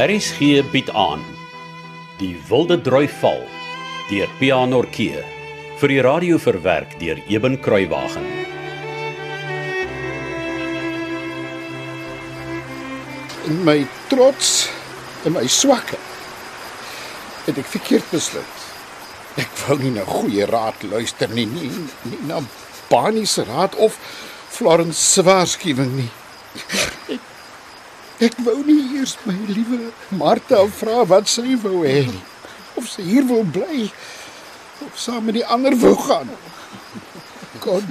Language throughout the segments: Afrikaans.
RSG bied aan Die Wilde Droi Val deur Pianorkee vir die radio verwerk deur Eben Kruiwagen. in my trots en my swakheid het ek verkeerd besluit. Ek wou nie na goeie raad luister nie, nie, nie na Bani se raad of Florence se waarskuwing nie. Ek, wou nie eers my liewe Martha vra wat sy wou hê nie. Of sy hier wil bly of saam met die ander wou gaan. God,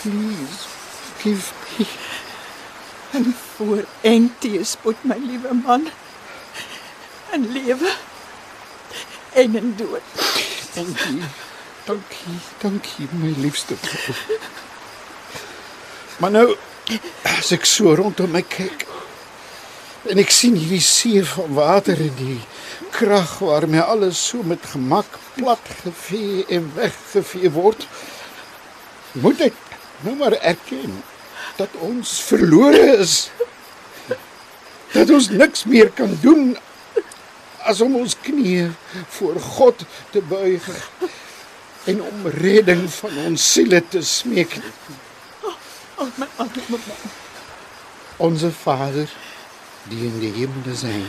please give me En voor en teespoed my liewe man. In lewe en in dood. Dankie. Dankie, dankie my liefste vrou. Maar nou as ek so rondom my kyk en ek sien hierdie see van water en die krag waarmee alles so met gemak plat gevee en weggevee word, moet ek nou maar erken dat ons verlore is. Dat ons niks meer kan doen as om ons knieë voor God te buig en om redding van ons siele te smeek. Oh my arme man. Onze Vader, die in die hemel zijn,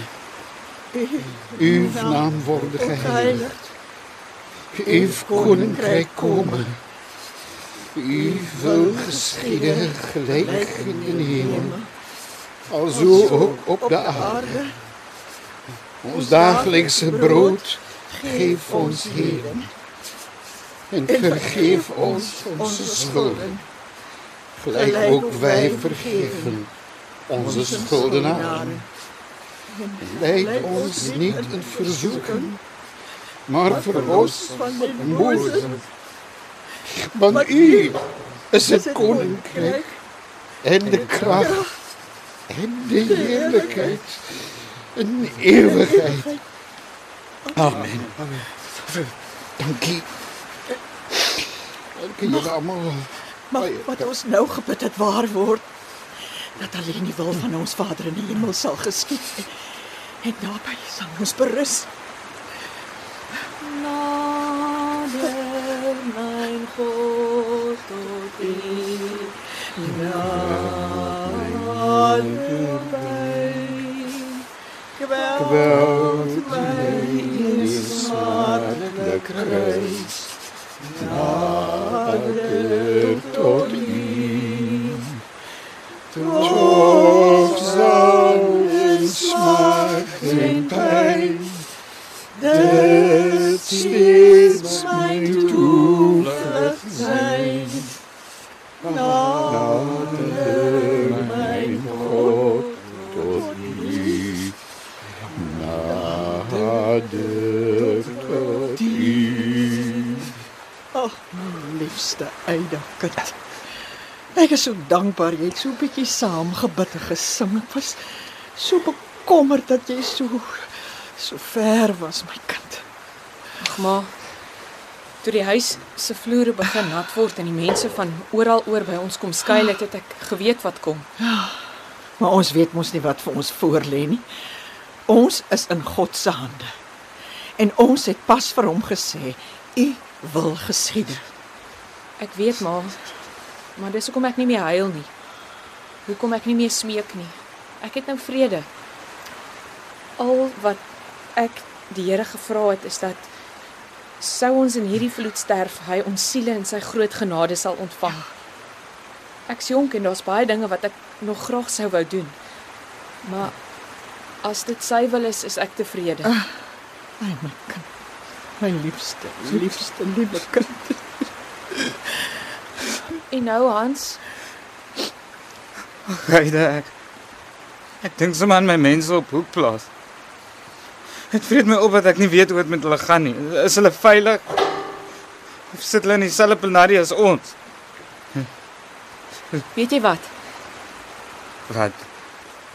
uw naam worden geheiligd. Uw koninkrijk komen. Uw wil geschieden gelijk in de hemel, alzo ook op de aarde. Ons dagelijkse brood geef ons heden. En vergeef ons onze schulden, gelijk ook wij vergeven onze schuldenaren. Leid ons niet in verzoeking, maar verlos van de. Want u is het koninkrijk en de kracht en de heerlijkheid in eeuwigheid. Amen. Dankie. Dankie julle almal. Maar wat ons nou gebid het waar word. Dat alleen die wil van ons Vader in die hemel sal geskied. En daarby sal ons berus. Nader, mijn God, tot u. Nader bij. Geweld mij in smartelijk kruis. Liefste Eida kind. Ek is so dankbaar jy het so 'n bietjie saam gebid en gesing. Ek was so bekommerd dat jy so so ver was, my kind. Ag ma. Toe die huis se vloere begin nat word en die mense van oral oor by ons kom skuil het, het ek geweet wat kom. Maar ons weet mos nie wat vir ons voorlê nie. Ons is in God se hande. En ons het pas vir hom gesê, "U wil geskied." Ek weet maar maar dis hoekom ek nie meer huil nie. Hoekom ek nie meer smeek nie. Ek het nou vrede. Al wat ek die Here gevra het is dat sou ons in hierdie vloed sterf, hy ons siele in sy groot genade sal ontvang. Ek's jonk en daar's baie dinge wat ek nog graag sou wou doen. Maar as dit sy wil is, is ek tevrede. Ai my kind. My liefste, liefste liewe kind. En nou Hans, Ryde ek. Ek dink sommer aan my mense op Hoekplaas. Dit vreet my op dat ek nie weet hoe dit met hulle gaan nie. Is hulle veilig? Of sit hulle in dieselfde penarie as ons? weet jy wat? Wat?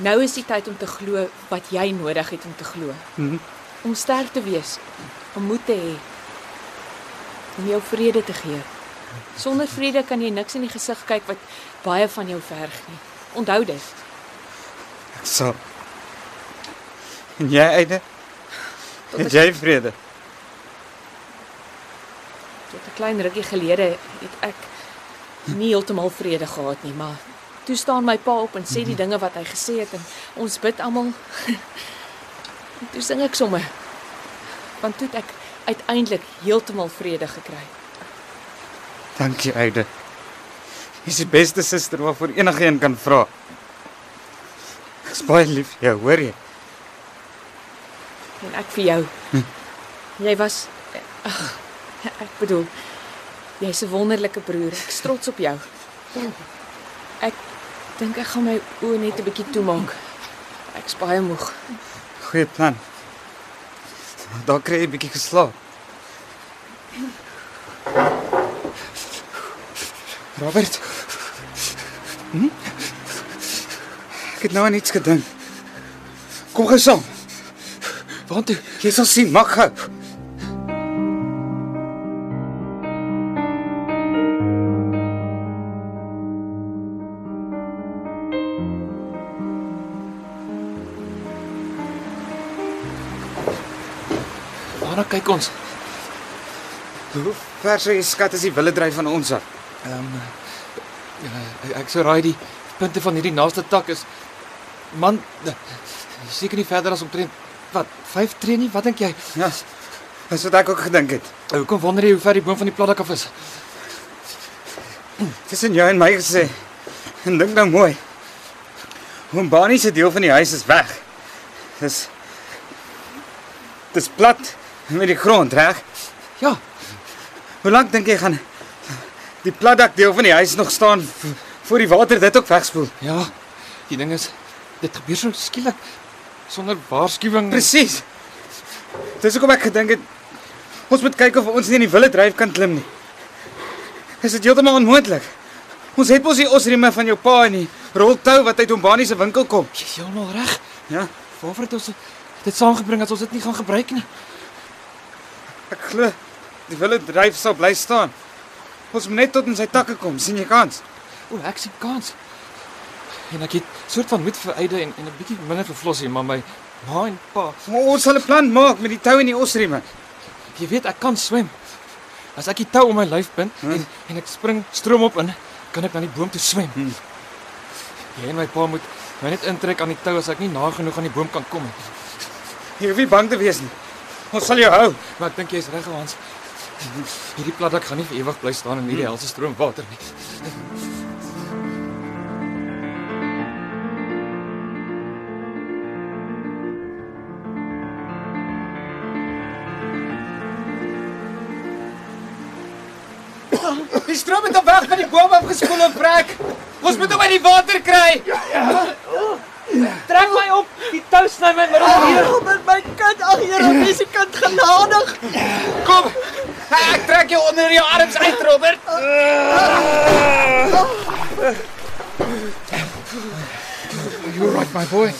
Nou is die tyd om te glo wat jy nodig het om te glo. Mhm. Om sterk te wees, om moed te hê, om jou vrede te gee. Sonder vrede kan jy niks in die gesig kyk wat baie van jou verg nie. Onthou dit. Ek sal En jy, Eide? Het jy vrede? Tot 'n klein rukkie gelede het ek nie heeltemal vrede gehad nie, maar toe staan my pa op en sê die dinge wat hy gesê het en ons bid almal. En toe sing ek sommer. Want toe het ek uiteindelik heeltemal vrede gekry. Dankie, Eide. Jy's die beste suster waarvoor enige een kan vra. Ek's baie lief vir jou, hoor jy? En ek vir jou. Jy was ag, ek bedoel jy's 'n wonderlike broer. Ek's trots op jou. Ek dink ek gaan my oë net 'n bietjie toemaak. Ek's baie moeg. Goeie plan. Daar kry jy 'n bietjie geslaap. Robert. Hm? Ek het nou aan iets gedink. Kom gou saam. Waartoe? Jy sal sien, mag gou. Waarna kyk ons? Hoe ver sou jy skat is die wille dryf van ons af? Ehm um, ek, ek sou raai die punte van hierdie naaste tak is man seker nie verder as omtrent wat 5 tree nie. Wat dink jy? Ja. Dis wat ek ook gedink het. Hoekom wonder jy hoe ver die boom van die pladdak af is? Tussen jou en my gesê. En dink nou mooi. Oom Bani se deel van die huis is weg. Dis Dis plat met die grond, reg? Ja, Hoe lank dink jy gaan die platdak deel van die huis nog staan voor die water dit ook wegspoel? ja. Die ding is dit gebeur so skielik sonder waarskuwing. Presies. Dis hoekom ek gedink het ons moet kyk of ons nie in die wille dryf kan klim nie. Is dit heeltemal onmoontlik? Ons het mos die osrieme van jou pa en die roltou wat uit Ombani se winkel kom. Jy's heeltemal reg. Ja, Waarvoor het ons dit saamgebring as ons dit nie gaan gebruik nie? ek glo die wille dryf sal bly staan. Ons moet net tot in sy takke kom, sien jy kans? O, ek sien kans. En ek het soort van moed vir Eide en en 'n bietjie minder vir Flossie, maar my ma en pa, Maar ons sal 'n plan maak met die tou en die osrieme. jy weet ek kan swem. As ek die tou om my lyf bind Hm. en en ek spring stroomop in, kan ek na die boom toe swem. Hm. Jy en my pa moet my net intrek aan die tou as ek nie na genoeg aan die boom kan kom nie. Jy hoef nie bang te wees nie. Ons sal jou hou. Maar ek dink jy's reg, Hans. Hierdie platdak gaan nie ewig bly staan in hierdie helse stroom water nie. Die stroom het op weg van die boom afgespoel op vrek. Ons moet hom uit die water kry. Trek my op. Die tou sny my middel hier. Robert, my kind, ag Here, wees die kind genadig. Kom. Ek trek jou onder jou arms uit, Robert. You're right my boy.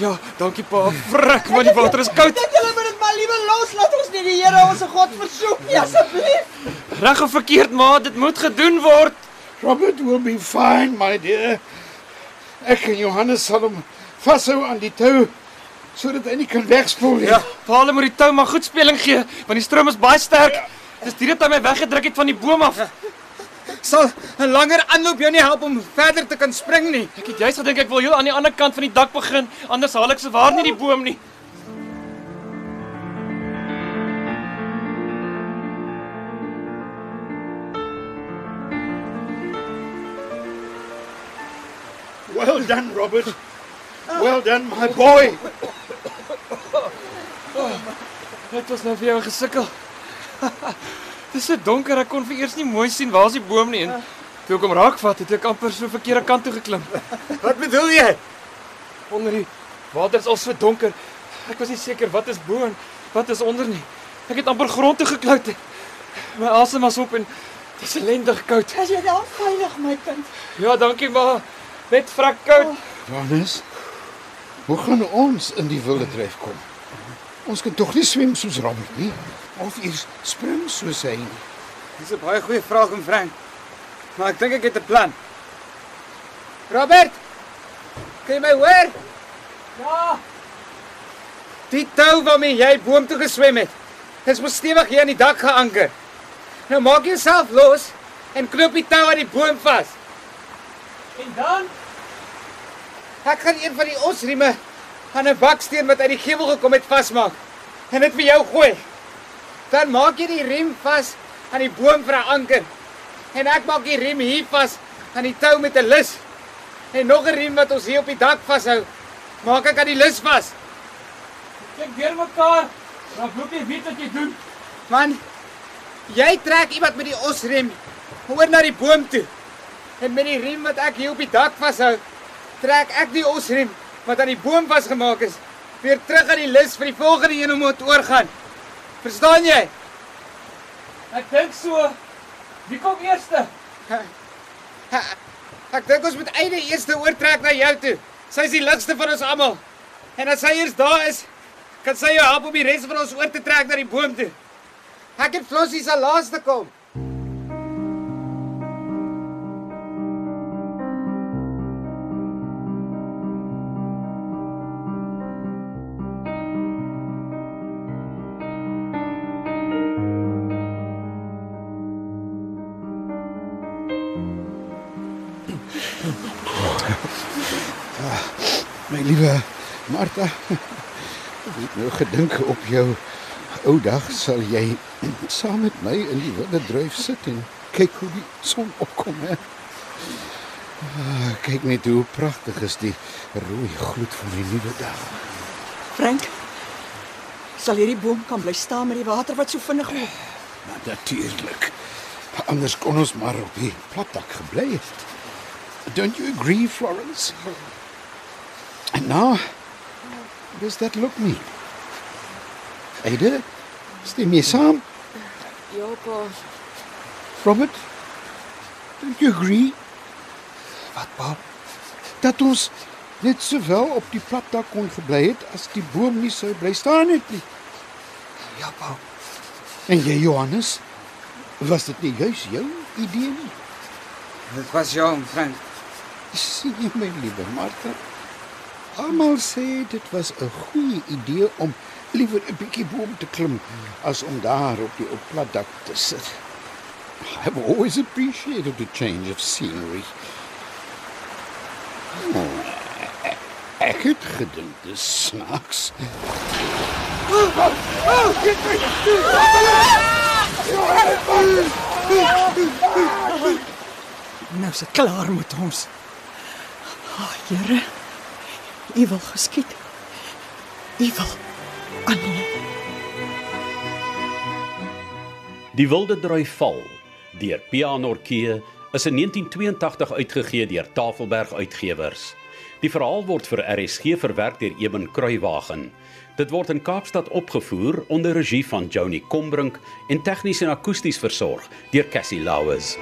Ja, dankie pa. Frik, maar die water is koud. Dink julle moet dit maar liewe los, laat ons nie die Here ons God versoek nie asseblief. Reg of verkeerd, maar dit moet gedoen word. Robert will be fine, my dear. Ek en Johannes sal hom vashou aan die tou sodat hy nie kan wegspoel nie. Ja, pa hulle moet die tou maar goed speling gee, want die stroom is baie sterk. Dis direk aan my weggedruk het van die boom af. Sal 'n langer aanloop jou nie help om verder te kan spring nie. Ek het juist gedink ek wil heel aan die ander kant van die dak begin, anders haal ek se waar nie die boom nie. Well done, Robert. Well done, my boy. Dit was nou vir jou gesukkel. Dis so donker, ek kon vir eers nie mooi sien waar's die boom nie en toe ek hom raakvat, het ek amper so verkeerde kant toe geklim. Wat bedoel jy? Onder die water is al so donker. Ek was nie seker wat is bo en wat is onder nie. Ek het amper grond toe geklouter. My asem was op en dis ellendig koud. As jy daar veilig, my kind. Ja, dankie maar. Net vrek koud. Johannes, hoe gaan ons in die wilde dryf kom? Ons kan tog nie swem soos Robert nie of eers spring soos hy nie. Dis 'n baie goeie vraag om Frank. Maar ek dink ek het 'n plan. Robert! Kan jy my hoor? Ja. Die tou waarmee jy boom toe geswem het, is mos stewig hier aan die dak geanker. Nou maak jouself los en knoop die tou aan die boom vas. En dan ek gaan een van die osrieme aan 'n baksteen wat uit die gevel gekom het vasmaak en dit vir jou gooi. Dan maak jy die riem vas aan die boom vir 'n anker. En ek maak die riem hier vas aan die tou met 'n lus. En nog 'n riem wat ons hier op die dak vashou, maak ek aan die lus vas. Kyk deur mekaar. Dan moet jy weet wat jy doen. Man, jy trek iemand met die osrem oor na die boom toe. En met die riem wat ek hier op die dak vashou, trek ek die osrem wat aan die boom vasgemaak is, weer terug aan die lus vir die volgende een om te oorgaan. Verstaan jy? Ek dink so. Wie kom eerste? Ek dink ons moet einde eerste oortrek na jou toe. Sy is die ligste van ons almal. En as sy eers daar is, kan sy jou help om die res van ons oor te trek na die boom toe. Ek het Flossie se laaste kom. My liewe Martha, ek het nou gedink op jou ou dag sal jy saam met my in die wilde druif sit en kyk hoe die son opkom hè. Ah, kyk net hoe pragtig is die rooi gloed van die nuwe dag. Frank, sal hierdie boom kan bly staan met die water wat so vinnig loop? Natuurlik. Anders kon ons maar op die platdak gebly het. Don't you agree, Florence? And now, does that look me? Ada, stem jy saam? Ja, pa. Robert, don't you agree? Wat pa? Dat ons net sowel op die platdak kon gebly het as die boom nie sou bly staan het nie. Ja pa. En jy Johannes, was dit nie juis jou idee nie? Dit was jou, Frank. Sien jy my liewe Martha? Almal sê dit was 'n goeie idee om liewer 'n bietjie boom te klim as om daar op die op platdak te sit. I've always appreciated a change of scenery. Oh, ek, ek het gedink dis snaaks. Nou is dit klaar met ons. Ag, Here. U wil geskied. U wil aanneem. Die Wilde Drui Val deur Pia Norkee is in 1982 uitgegee deur Tafelberg Uitgewers. Die verhaal word vir RSG verwerk deur Eben Kruiwagen. Dit word in Kaapstad opgevoer onder regie van Joni Combrink en tegnies en akoesties versorg deur Cassie Lauers.